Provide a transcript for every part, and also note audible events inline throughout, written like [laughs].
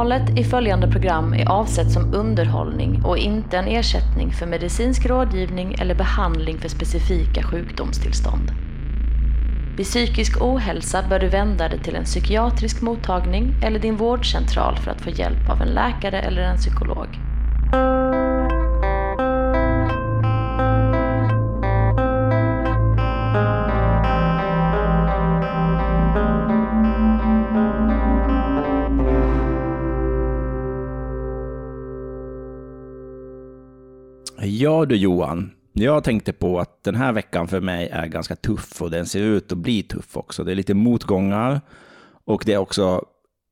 Innehållet i följande program är avsett som underhållning och inte en ersättning för medicinsk rådgivning eller behandling för specifika sjukdomstillstånd. Vid psykisk ohälsa bör du vända dig till en psykiatrisk mottagning eller din vårdcentral för att få hjälp av en läkare eller en psykolog. Ja du Johan, jag tänkte på att den här veckan för mig är ganska tuff och den ser ut att bli tuff också. Det är lite motgångar och det är också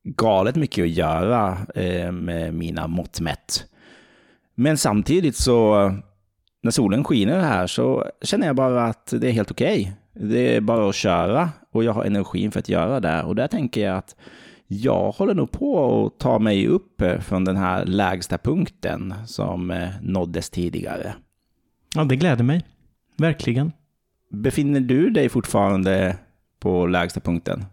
galet mycket att göra eh, med mina mått mätt. Men samtidigt så, när solen skiner här så känner jag bara att det är helt okej. Okay. Det är bara att köra och jag har energin för att göra det. Och där tänker jag att jag håller nog på att ta mig upp från den här lägsta punkten som eh, nåddes tidigare. Ja, det gläder mig. Verkligen. Befinner du dig fortfarande på lägsta punkten?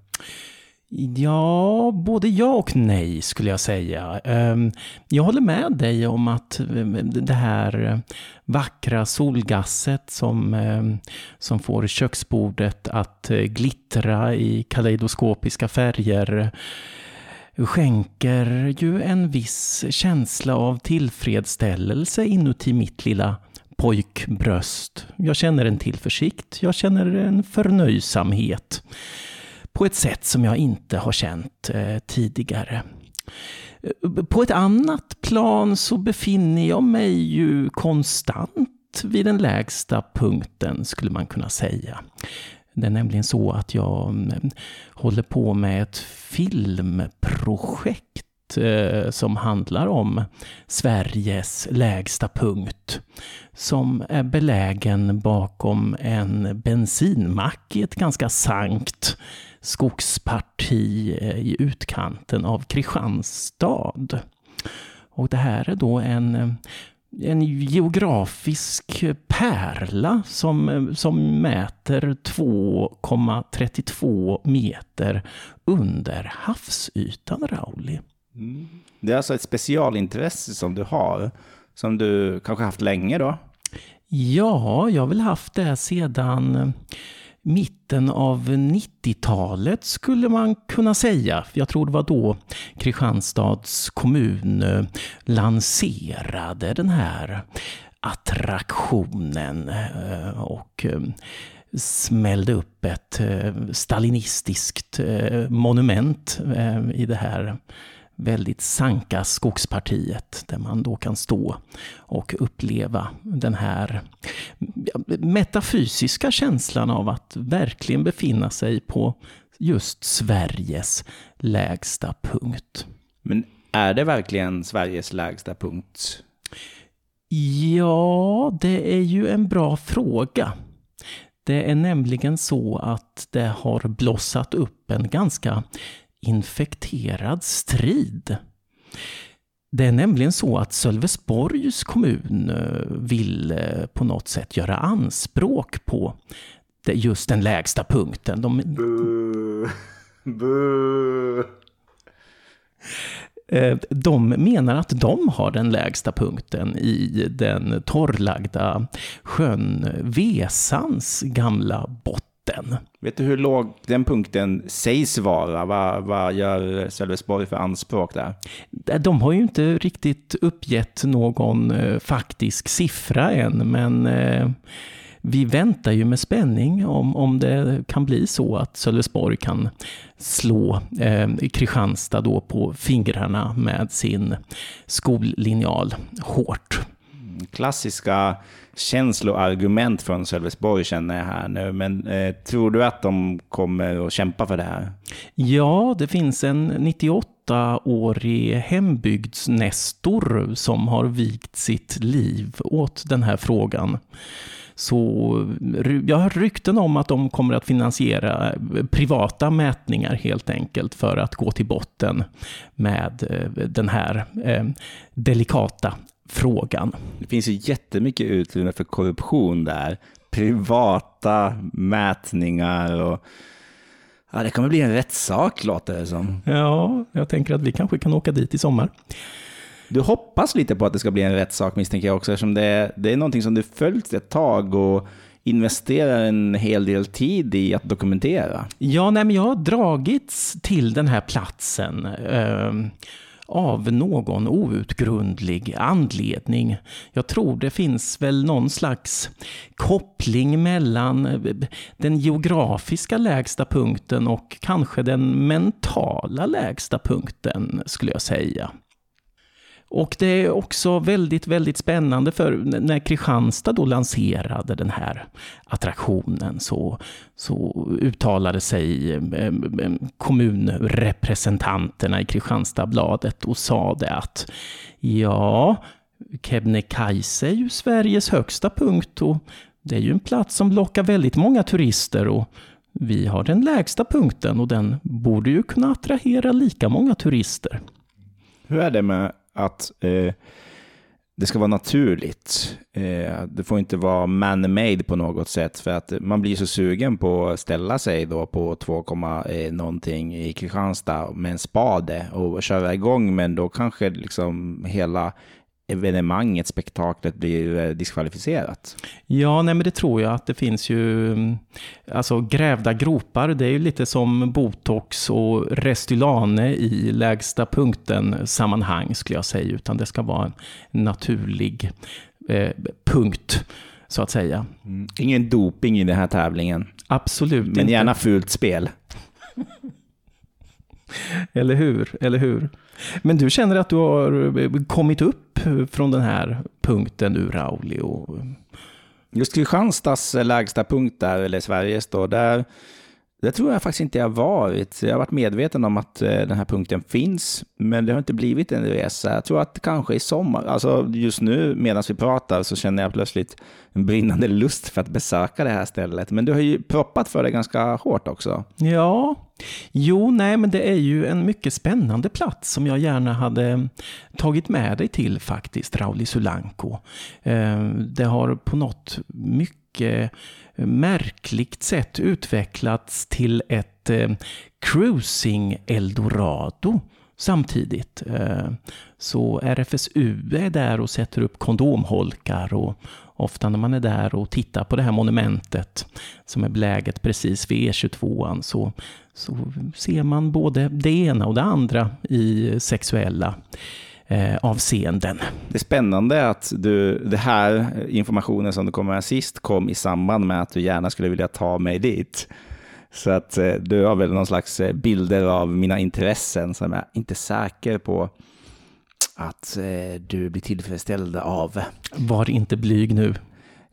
Ja, både ja och nej skulle jag säga. Ehm, jag håller med dig om att ehm, det här vackra solgasset som, ehm, som får köksbordet att eh, glittra i kaleidoskopiska färger skänker ju en viss känsla av tillfredsställelse inuti mitt lilla pojkbröst. Jag känner en tillförsikt, jag känner en förnöjsamhet på ett sätt som jag inte har känt eh, tidigare. Eh, på ett annat plan så befinner jag mig ju konstant vid den lägsta punkten, skulle man kunna säga. Det är nämligen så att jag mm, håller på med ett filmprojekt eh, som handlar om Sveriges lägsta punkt som är belägen bakom en bensinmack i ett ganska sankt skogsparti eh, i utkanten av Kristianstad. Och det här är då en, eh, en geografisk pärla som, eh, som mäter 2,32 meter under havsytan, Rauli. Mm. Det är alltså ett specialintresse som du har, som du kanske haft länge då? Ja, jag har väl haft det sedan eh, mitten av 90-talet skulle man kunna säga. Jag tror det var då Kristianstads kommun eh, lanserade den här attraktionen eh, och smällde upp ett stalinistiskt monument i det här väldigt sanka skogspartiet där man då kan stå och uppleva den här metafysiska känslan av att verkligen befinna sig på just Sveriges lägsta punkt. Men är det verkligen Sveriges lägsta punkt? Ja, det är ju en bra fråga. Det är nämligen så att det har blossat upp en ganska infekterad strid. Det är nämligen så att Sölvesborgs kommun eh, vill eh, på något sätt göra anspråk på just den lägsta punkten. De... Buh. [laughs] Buh. Eh, de menar att de har den lägsta punkten i den torrlagda sjön Vesans gamla botten. Vet du hur låg den punkten sägs vara? Vad, vad gör Sölvesborg för anspråk där? De har ju inte riktigt uppgett någon eh, faktisk siffra än, men eh, vi väntar ju med spänning om, om det kan bli så att Sölvesborg kan slå eh, Kristianstad då på fingrarna med sin skollinjal hårt. Klassiska känsloargument från Sölvesborg känner jag här nu. Men eh, tror du att de kommer att kämpa för det här? Ja, det finns en 98-årig hembygdsnestor som har vigt sitt liv åt den här frågan. Så jag har rykten om att de kommer att finansiera eh, privata mätningar helt enkelt för att gå till botten med eh, den här eh, delikata frågan. Det finns ju jättemycket utrymme för korruption där. Privata mätningar och Ja, det kommer bli en rättssak låter det som. Ja, jag tänker att vi kanske kan åka dit i sommar. Du hoppas lite på att det ska bli en rättssak misstänker jag också, eftersom det är, det är någonting som du följt ett tag och investerar en hel del tid i att dokumentera. Ja, nej, men jag har dragits till den här platsen. Eh, av någon outgrundlig anledning. Jag tror det finns väl någon slags koppling mellan eh, den geografiska lägsta punkten och kanske den mentala lägsta punkten, skulle jag säga. Och det är också väldigt, väldigt spännande för när Kristianstad då lanserade den här attraktionen så, så uttalade sig kommunrepresentanterna i Kristianstadsbladet och sa det att ja, Kebnekaise är ju Sveriges högsta punkt och det är ju en plats som lockar väldigt många turister och vi har den lägsta punkten och den borde ju kunna attrahera lika många turister. Hur är det med att eh, det ska vara naturligt. Eh, det får inte vara man-made på något sätt, för att man blir så sugen på att ställa sig då på 2, eh, någonting i Kristianstad med en spade och köra igång, men då kanske liksom hela evenemanget, spektaklet blir eh, diskvalificerat? Ja, nej men det tror jag att det finns ju, mm, alltså grävda gropar, det är ju lite som botox och Restylane i lägsta punkten sammanhang skulle jag säga, utan det ska vara en naturlig eh, punkt så att säga. Mm. Ingen doping i den här tävlingen. Absolut Men inte. gärna fult spel. [laughs] Eller hur? Eller hur? Men du känner att du har eh, kommit upp från den här punkten ur Rauli? Och... Just Kristianstads lägsta punkt där, eller Sveriges då, där det tror jag faktiskt inte jag varit. Jag har varit medveten om att eh, den här punkten finns, men det har inte blivit en resa. Jag tror att kanske i sommar, alltså just nu medan vi pratar så känner jag plötsligt en brinnande lust för att besöka det här stället. Men du har ju proppat för det ganska hårt också. Ja, jo, nej, men det är ju en mycket spännande plats som jag gärna hade tagit med dig till faktiskt, Rauli Sulanko. Eh, det har på något mycket märkligt sätt utvecklats till ett eh, cruising eldorado samtidigt. Eh, så RFSU är där och sätter upp kondomholkar och ofta när man är där och tittar på det här monumentet som är beläget precis vid E22 så, så ser man både det ena och det andra i sexuella eh, avseenden. Det är spännande att du, det här informationen som du kom med sist kom i samband med att du gärna skulle vilja ta mig dit. Så att eh, du har väl någon slags eh, bilder av mina intressen som jag inte är säker på att eh, du blir tillfredsställd av. Var inte blyg nu.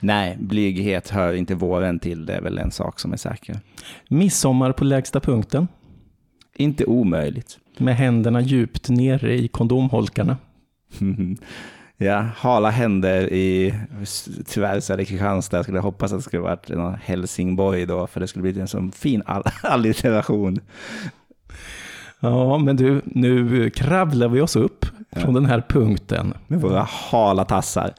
Nej, blyghet hör inte våren till, det är väl en sak som är säker. Midsommar på lägsta punkten. Inte omöjligt. Med händerna djupt nere i kondomholkarna. [laughs] ja, hala händer i, tyvärr så är det Kristianstad. Jag skulle hoppas att det skulle varit någon Helsingborg då, för det skulle bli en sån fin all [laughs] alliteration. Ja, men du, nu kravlar vi oss upp ja. från den här punkten. Med våra hala tassar.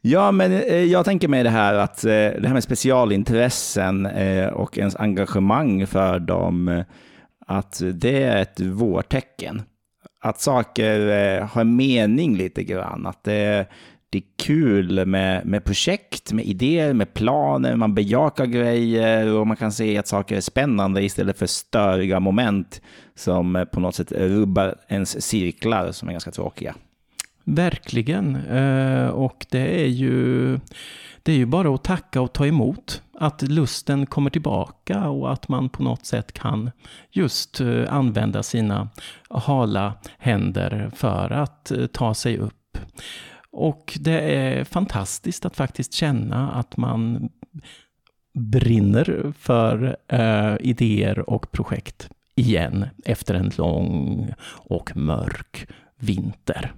Ja, men eh, jag tänker mig det här att eh, det här med specialintressen eh, och ens engagemang för dem att det är ett vårtecken. Att saker eh, har mening lite grann. Att det, det är kul med, med projekt, med idéer, med planer, man bejakar grejer och man kan se att saker är spännande istället för störiga moment som eh, på något sätt rubbar ens cirklar som är ganska tråkiga. Verkligen, eh, och det är ju det är ju bara att tacka och ta emot. Att lusten kommer tillbaka och att man på något sätt kan just eh, använda sina hala händer för att eh, ta sig upp. Och det är fantastiskt att faktiskt känna att man brinner för eh, idéer och projekt igen efter en lång och mörk vinter.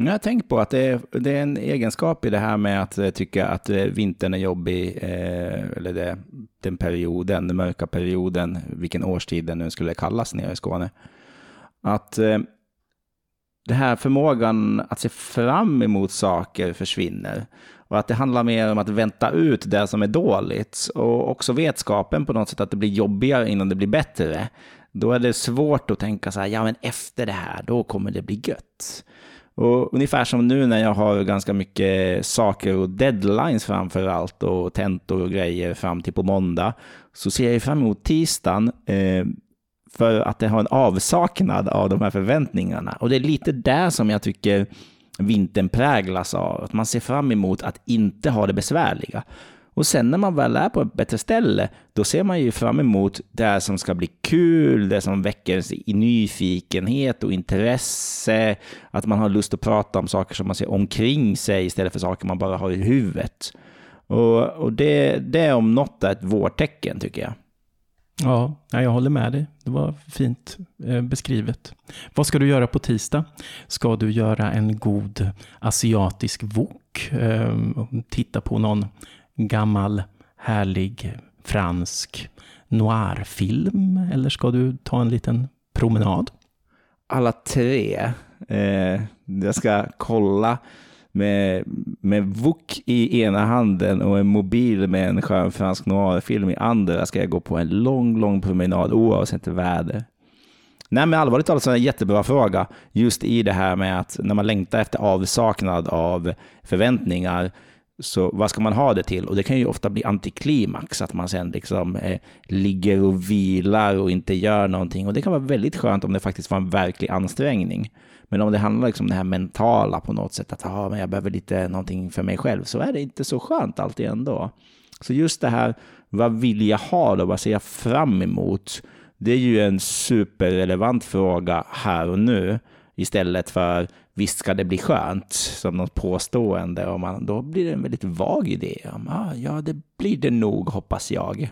Jag har tänkt på att det är, det är en egenskap i det här med att eh, tycka att eh, vintern är jobbig, eh, eller det, den perioden, den mörka perioden, vilken årstid den nu skulle kallas nere i Skåne. Att eh, den här förmågan att se fram emot saker försvinner. Och att det handlar mer om att vänta ut det som är dåligt. Och också vetskapen på något sätt att det blir jobbigare innan det blir bättre. Då är det svårt att tänka så här, ja men efter det här, då kommer det bli gött. Och ungefär som nu när jag har ganska mycket saker och deadlines framför allt och tentor och grejer fram till på måndag, så ser jag fram emot tisdagen eh, för att det har en avsaknad av de här förväntningarna. Och det är lite där som jag tycker vintern präglas av. Att man ser fram emot att inte ha det besvärliga. Och sen när man väl är på ett bättre ställe, då ser man ju fram emot det som ska bli kul, det som väcker nyfikenhet och intresse, att man har lust att prata om saker som man ser omkring sig istället för saker man bara har i huvudet. Och, och det, det om något är ett vårtecken tycker jag. Ja, jag håller med dig. Det var fint eh, beskrivet. Vad ska du göra på tisdag? Ska du göra en god asiatisk wok? Eh, titta på någon gammal härlig fransk noirfilm? Eller ska du ta en liten promenad? Alla tre. Eh, jag ska kolla med, med Vuk i ena handen och en mobil med en skön fransk noirfilm i andra ska jag gå på en lång, lång promenad oavsett väder. Nej, men allvarligt talat så är det en jättebra fråga. Just i det här med att när man längtar efter avsaknad av förväntningar, så vad ska man ha det till? Och det kan ju ofta bli antiklimax, att man sen liksom eh, ligger och vilar och inte gör någonting. Och det kan vara väldigt skönt om det faktiskt var en verklig ansträngning. Men om det handlar liksom om det här mentala på något sätt, att ah, men jag behöver lite någonting för mig själv, så är det inte så skönt alltid ändå. Så just det här, vad vill jag ha då? Vad ser jag fram emot? Det är ju en superrelevant fråga här och nu istället för visst ska det bli skönt som något påstående och man, då blir det en väldigt vag idé. Om, ah, ja, det blir det nog hoppas jag.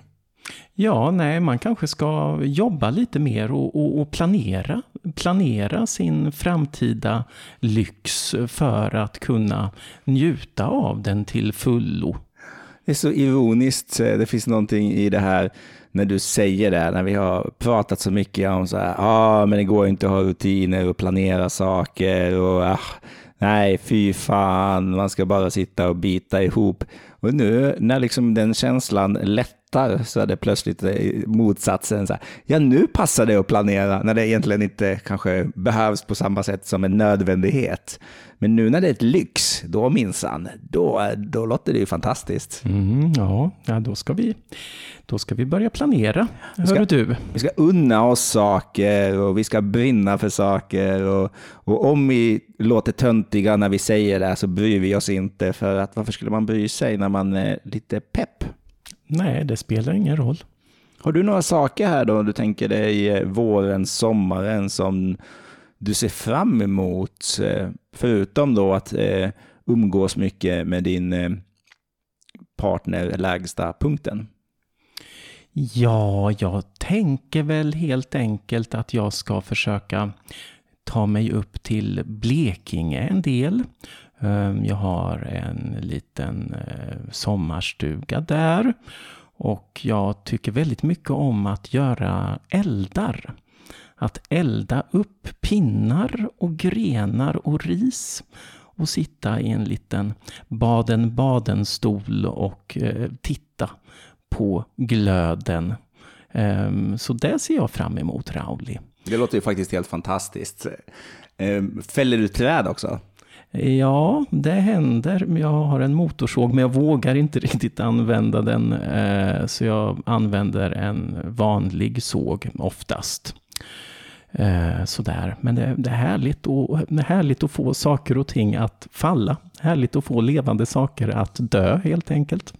Ja, nej, man kanske ska jobba lite mer och, och, och, planera. Planera sin framtida lyx för att kunna njuta av den till fullo. Det är så ironiskt, det finns någonting i det här när du säger det, när vi har pratat så mycket om så här, ja, ah, men det går inte att ha rutiner och planera saker och ah, nej, fy fan, man ska bara sitta och bita ihop. Och nu när liksom den känslan lättar så är det plötsligt motsatsen. Så här, ja, nu passar det att planera när det egentligen inte kanske behövs på samma sätt som en nödvändighet. Men nu när det är ett lyx, då minsann, då, då låter det ju fantastiskt. Mm, ja, ja då, ska vi, då ska vi börja planera, vi ska, du. Vi ska unna oss saker och vi ska brinna för saker. Och, och om vi låter töntiga när vi säger det så bryr vi oss inte. För att varför skulle man bry sig när man är lite pepp? Nej, det spelar ingen roll. Har du några saker här då, du tänker dig våren, sommaren som du ser fram emot? Eh, förutom då att eh, umgås mycket med din eh, partner, lägsta punkten. Ja, jag tänker väl helt enkelt att jag ska försöka ta mig upp till Blekinge en del. Ehm, jag har en liten eh, sommarstuga där och jag tycker väldigt mycket om att göra eldar att elda upp pinnar och grenar och ris och sitta i en liten Baden-Baden-stol och eh, titta på glöden. Ehm, så det ser jag fram emot, Rauli. Det låter ju faktiskt helt fantastiskt. Ehm, fäller du träd också? Ja, det händer. Jag har en motorsåg, men jag vågar inte [laughs] riktigt använda den. Eh, så jag använder en vanlig såg oftast. Eh, sådär. Men det, det, är härligt och, det är härligt att få saker och ting att falla. Härligt att få levande saker att dö helt enkelt.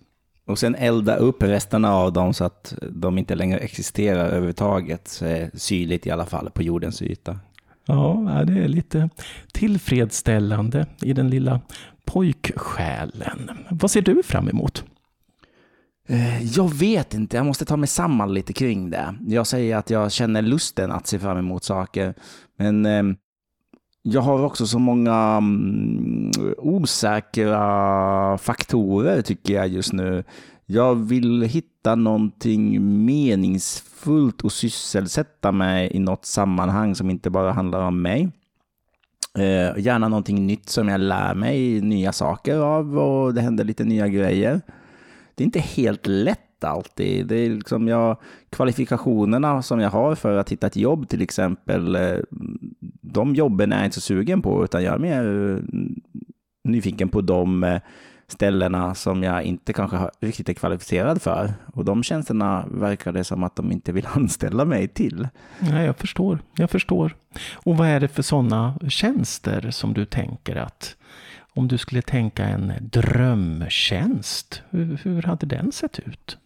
Och sen elda upp resterna av dem så att de inte längre existerar överhuvudtaget, syrligt i alla fall, på jordens yta. Ja, det är lite tillfredsställande i den lilla pojksjälen. Vad ser du fram emot? Eh, jag vet inte, jag måste ta mig samman lite kring det. Jag säger att jag känner lusten att se fram emot saker, men ehm, jag har också så många mm, osäkra faktorer tycker jag just nu. Jag vill hitta någonting meningsfullt och sysselsätta mig i något sammanhang som inte bara handlar om mig. Eh, gärna någonting nytt som jag lär mig nya saker av och det händer lite nya grejer. Det är inte helt lätt alltid. Det är liksom jag, kvalifikationerna som jag har för att hitta ett jobb till exempel, eh, de jobben är jag inte så sugen på, utan jag är mer mm, nyfiken på de eh, ställena som jag inte kanske riktigt är kvalificerad för. Och de tjänsterna verkar det som att de inte vill [laughs] anställa mig till. Ja, jag förstår. Jag förstår. Och vad är det för sådana tjänster som du tänker att om du skulle tänka en drömtjänst, hur, hur hade den sett ut?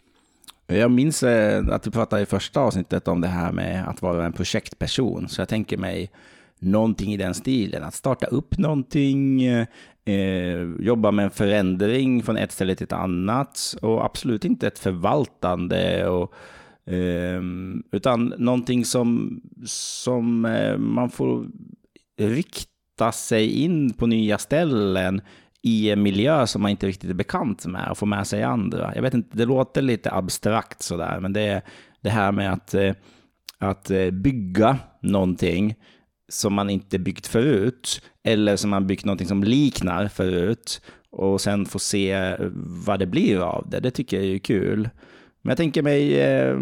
Jag minns eh, att du pratade i första avsnittet om det här med att vara en projektperson, så jag tänker mig någonting i den stilen. Att starta upp någonting, eh, eh, jobba med en förändring från ett ställe till ett annat och absolut inte ett förvaltande. Och, eh, utan någonting som, som eh, man får rikta sig in på nya ställen i en miljö som man inte riktigt är bekant med och få med sig andra. Jag vet inte, det låter lite abstrakt sådär, men det är det här med att, eh, att eh, bygga någonting som man inte byggt förut, eller som man byggt någonting som liknar förut, och sen få se eh, vad det blir av det. Det tycker jag är kul. Men jag tänker mig eh,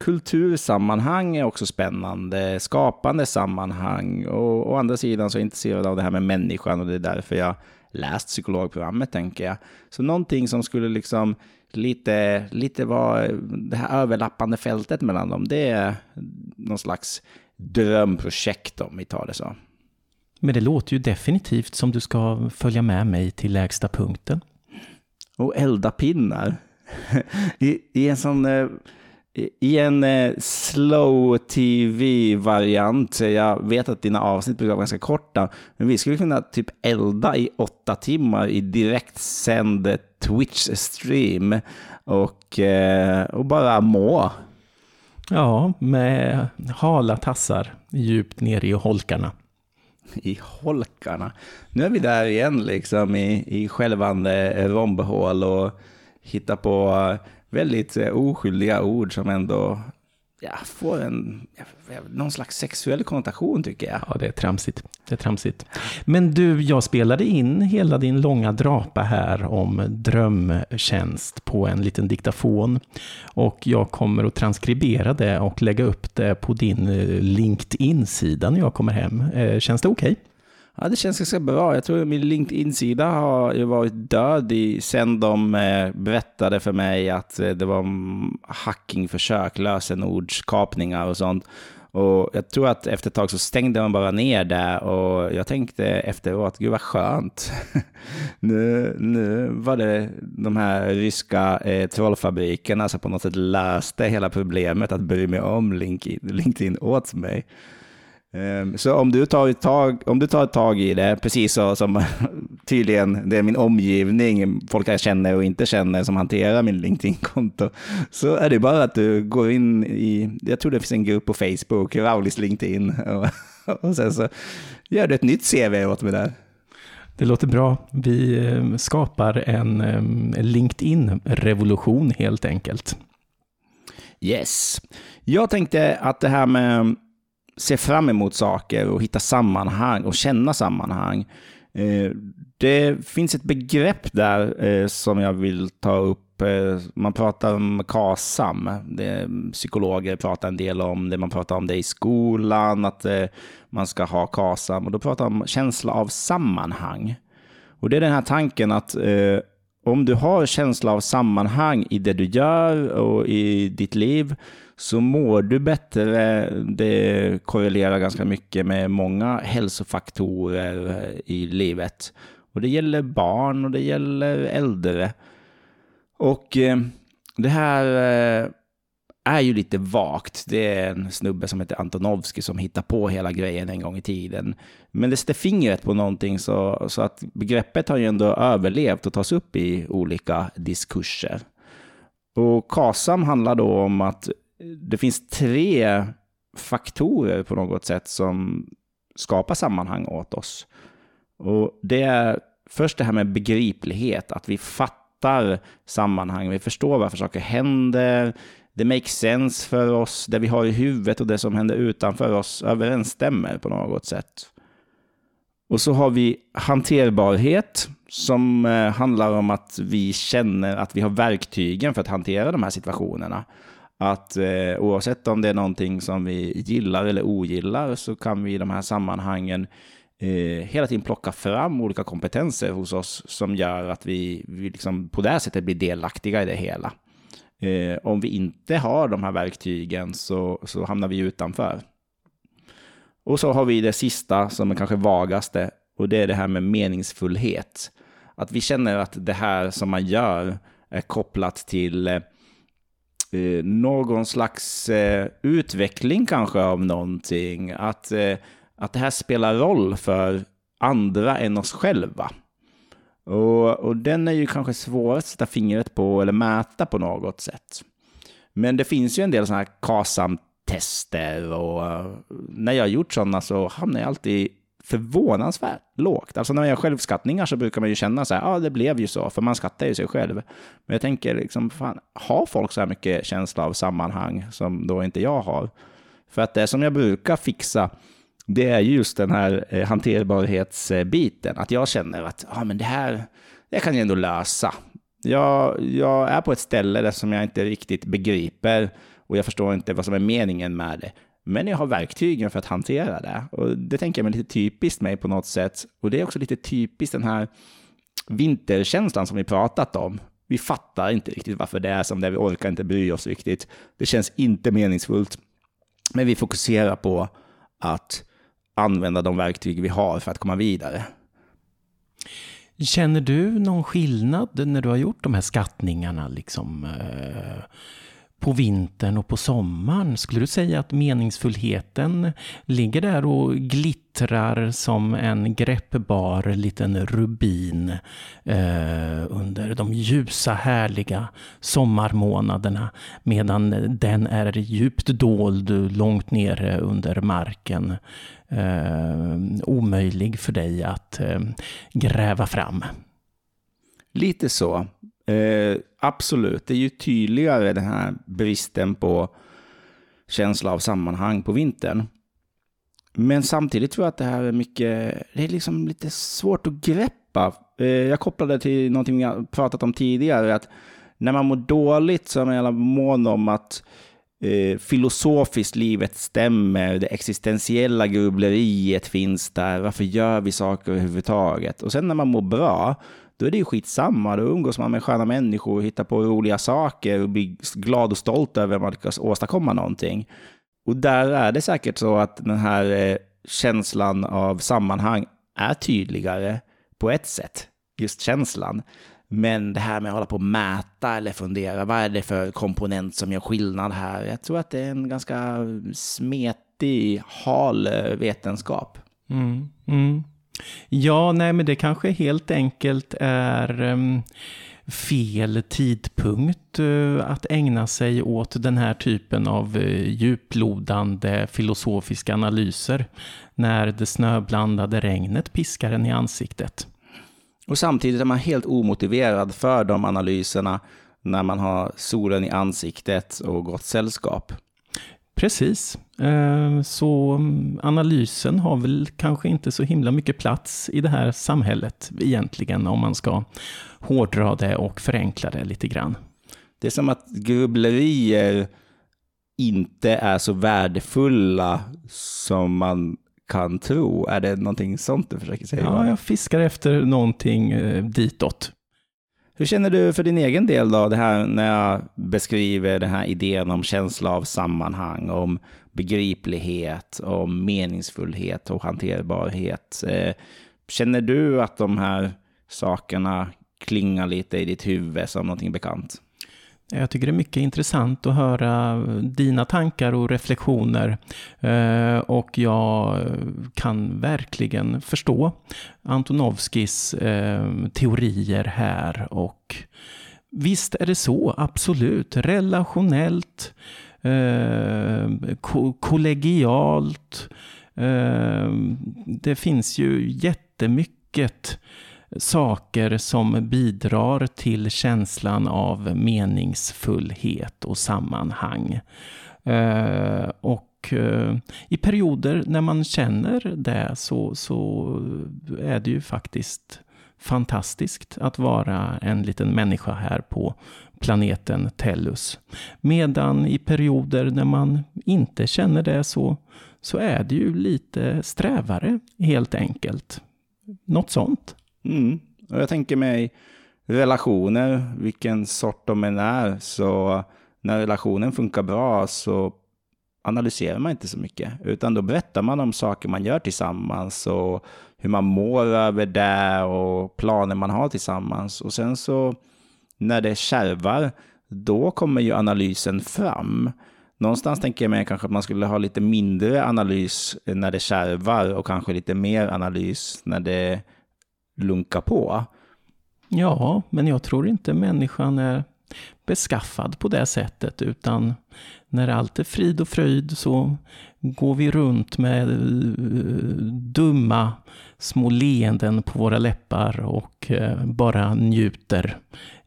kultursammanhang är också spännande, skapande sammanhang, och å andra sidan så är jag intresserad av det här med människan och det är därför jag läst psykologprogrammet, tänker jag. Så någonting som skulle liksom lite, lite vara det här överlappande fältet mellan dem, det är någon slags drömprojekt om vi tar det så. Men det låter ju definitivt som du ska följa med mig till lägsta punkten. Och elda pinnar. [laughs] I, I, en sån... Eh, I en eh, slow tv-variant, jag vet att dina avsnitt brukar vara ganska korta, men vi skulle kunna typ elda i åtta timmar i direktsänd Twitch-stream och, eh, och bara må. Ja, med hala tassar djupt ner i holkarna. I holkarna? Nu är vi där igen liksom i, i skälvande rombehål och hittar på väldigt eh, oskyldiga ord som ändå ja, får en, någon slags sexuell konnotation tycker jag. Ja, det är tramsigt. Det är tramsigt. Men du, jag spelade in hela din långa drapa här om drömtjänst på en liten diktafon. Och jag kommer att transkribera det och lägga upp det på din eh, LinkedIn-sida när jag kommer hem. Eh, känns det okej? Okay? Ja, det känns ganska bra. Jag tror att min LinkedIn-sida har ju varit död i, sen de eh, berättade för mig att eh, det var hackingförsök, lösenordskapningar och sånt. Och jag tror att efter ett tag så stängde man bara ner det och jag tänkte efteråt, gud vad skönt. [laughs] nu, nu var det de här ryska eh, trollfabrikerna som på något sätt löste hela problemet att bry mig om LinkedIn, LinkedIn åt mig. Ehm, så om du, tar ett tag, om du tar ett tag i det, precis så som [laughs] tydligen det är min omgivning, folk jag känner och inte känner som hanterar min LinkedIn-konto, så är det bara att du går in i, jag tror det finns en grupp på Facebook, Raulis LinkedIn, och, [laughs] och sen så gör du ett nytt CV åt mig där. Det låter bra. Vi ehm, skapar en ehm, LinkedIn-revolution helt enkelt. Yes. Jag tänkte att det här med se fram emot saker och hitta sammanhang och känna sammanhang. Eh, det finns ett begrepp där eh, som jag vill ta upp. Eh, man pratar om KASAM. Psykologer pratar en del om det. Man pratar om det i skolan, att man ska ha KASAM. Och då pratar man om känsla av sammanhang. Och det är den här tanken att om du har känsla av sammanhang i det du gör och i ditt liv så mår du bättre. Det korrelerar ganska mycket med många hälsofaktorer i livet. Och det gäller barn och det gäller äldre. Och eh, det här eh, är ju lite vagt. Det är en snubbe som heter Antonovski som hittar på hela grejen en gång i tiden. Men det sätter fingret på någonting så, så att begreppet har ju ändå överlevt och tas upp i olika diskurser. Och KASAM handlar då om att det finns tre faktorer på något sätt som skapar sammanhang åt oss. Och det är först det här med begriplighet, att vi fattar sammanhang, vi förstår varför saker händer, det makes sense för oss, det vi har i huvudet och det som händer utanför oss överensstämmer på något sätt. Och så har vi hanterbarhet som eh, handlar om att vi känner att vi har verktygen för att hantera de här situationerna. Att eh, oavsett om det är någonting som vi gillar eller ogillar så kan vi i de här sammanhangen eh, hela tiden plocka fram olika kompetenser hos oss som gör att vi, vi liksom på det här sättet blir delaktiga i det hela. Eh, om vi inte har de här verktygen så, så hamnar vi utanför. Och så har vi det sista som är kanske vagaste och det är det här med meningsfullhet. Att vi känner att det här som man gör är kopplat till eh, eh, någon slags eh, utveckling kanske av någonting. Att, eh, att det här spelar roll för andra än oss själva. Och, och den är ju kanske svår att sätta fingret på eller mäta på något sätt. Men det finns ju en del sådana här KASAM-tester och eh, när jag har gjort sådana så hamnar jag alltid förvånansvärt lågt. Alltså när man gör självskattningar så brukar man ju känna så här, ja ah, det blev ju så, för man skattar ju sig själv. Men jag tänker, liksom, fan, har folk så här mycket känsla av sammanhang som då inte jag har? För att det som jag brukar fixa, det är just den här eh, hanterbarhetsbiten. Att jag känner att ah, men det här det kan jag ändå lösa. Jag, jag är på ett ställe där som jag inte riktigt begriper och jag förstår inte vad som är meningen med det. Men jag har verktygen för att hantera det. Och det tänker jag mig lite typiskt mig på något sätt. Och det är också lite typiskt den här vinterkänslan som vi pratat om. Vi fattar inte riktigt varför det är som det är. Vi orkar inte bry oss riktigt. Det känns inte meningsfullt. Men vi fokuserar på att använda de verktyg vi har för att komma vidare. Känner du någon skillnad när du har gjort de här skattningarna? Liksom, eh, på vintern och på sommaren? Skulle du säga att meningsfullheten ligger där och glittrar som en greppbar liten rubin eh, under de ljusa härliga sommarmånaderna medan den är djupt dold långt nere under marken? Eh, omöjlig för dig att eh, gräva fram. Lite så. Eh, absolut, det är ju tydligare den här bristen på känsla av sammanhang på vintern. Men samtidigt tror jag att det här är mycket, det är liksom lite svårt att greppa. Eh, jag kopplade till någonting vi har pratat om tidigare, att när man mår dåligt så är man jävla mån om att eh, filosofiskt livet stämmer, det existentiella grubbleriet finns där, varför gör vi saker överhuvudtaget? Och sen när man mår bra, då är det ju skitsamma. Då umgås man med sköna människor och hittar på roliga saker och blir glad och stolt över att man lyckas åstadkomma någonting. Och där är det säkert så att den här eh, känslan av sammanhang är tydligare på ett sätt, just känslan. Men det här med att hålla på och mäta eller fundera, vad är det för komponent som gör skillnad här? Jag tror att det är en ganska smetig, hal eh, vetenskap. Mm, mm. Ja, nej men det kanske helt enkelt är um, fel tidpunkt uh, att ägna sig åt den här typen av uh, djuplodande filosofiska analyser när det snöblandade regnet piskar en i ansiktet. Och samtidigt är man helt omotiverad för de analyserna när man har solen i ansiktet och gott sällskap. Precis. Eh, så mm, analysen har väl kanske inte så himla mycket plats i det här samhället egentligen, om man ska hårdra det och förenkla det lite grann. Det är som att grubblerier inte är så värdefulla som man kan tro. Är det någonting sånt du försöker säga? Ja, jag fiskar efter någonting eh, ditåt. Hur känner du för din egen del då, det här när jag beskriver den här idén om känsla av sammanhang, om begriplighet, om meningsfullhet och hanterbarhet. Eh, känner du att de här sakerna klingar lite i ditt huvud som någonting bekant? Jag tycker det är mycket intressant att höra dina tankar och reflektioner. Eh, och jag kan verkligen förstå Antonovskis eh, teorier här. Och visst är det så, absolut. Relationellt, eh, kollegialt. Det finns ju jättemycket saker som bidrar till känslan av meningsfullhet och sammanhang. Eh, och eh, i perioder när man känner det så, så är det ju faktiskt fantastiskt att vara en liten människa här på planeten Tellus. Medan i perioder när man inte känner det så, så är det ju lite strävare helt enkelt. Något sånt. Mm. Och jag tänker mig relationer, vilken sort de än är, så när relationen funkar bra så analyserar man inte så mycket, utan då berättar man om saker man gör tillsammans och hur man mår över det och planer man har tillsammans. Och sen så när det kärvar, då kommer ju analysen fram. Någonstans tänker jag mig kanske att man skulle ha lite mindre analys när det kärvar och kanske lite mer analys när det lunkar på. Ja, men jag tror inte människan är beskaffad på det sättet, utan när allt är frid och fröjd så går vi runt med eh, dumma små leenden på våra läppar och eh, bara njuter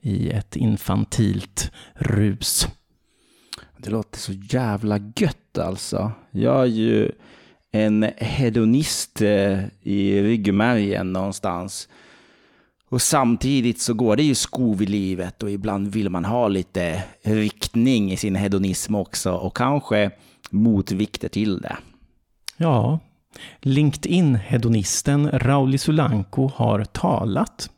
i ett infantilt rus. Det låter så jävla gött alltså. Jag är ju en hedonist eh, i ryggmärgen någonstans. Och samtidigt så går det ju skov i livet och ibland vill man ha lite riktning i sin hedonism också och kanske motvikter till det. Ja, LinkedIn-hedonisten Rauli Sulanko har talat.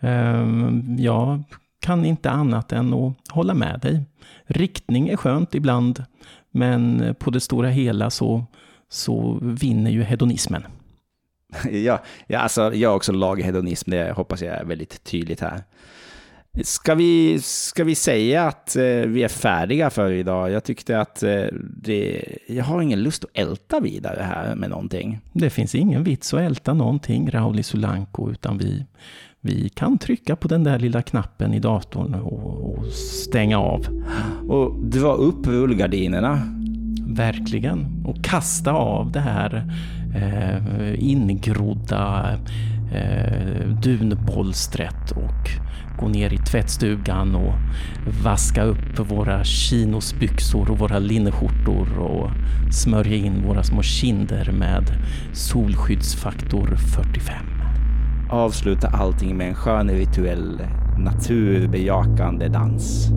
Ehm, jag kan inte annat än att hålla med dig. Riktning är skönt ibland, men på det stora hela så, så vinner ju hedonismen. ja, ja, alltså jag har också laghedonism, det hoppas jag är väldigt tydligt här. Ska vi, ska vi säga att eh, vi är färdiga för idag? Jag tyckte att eh, det, jag har ingen lust att älta vidare här med någonting. Det finns ingen vits att älta någonting, Rauli Sulanko, utan vi, vi kan trycka på den där lilla knappen i datorn och, och stänga av. Och dra upp rullgardinerna. Verkligen. Och kasta av det här eh, ingrodda eh, dunbolstret och gå ner i tvättstugan och vaska upp våra chinosbyxor och våra linneskjortor och smörja in våra små kinder med solskyddsfaktor 45. Avsluta allting med en skön rituell naturbejakande dans.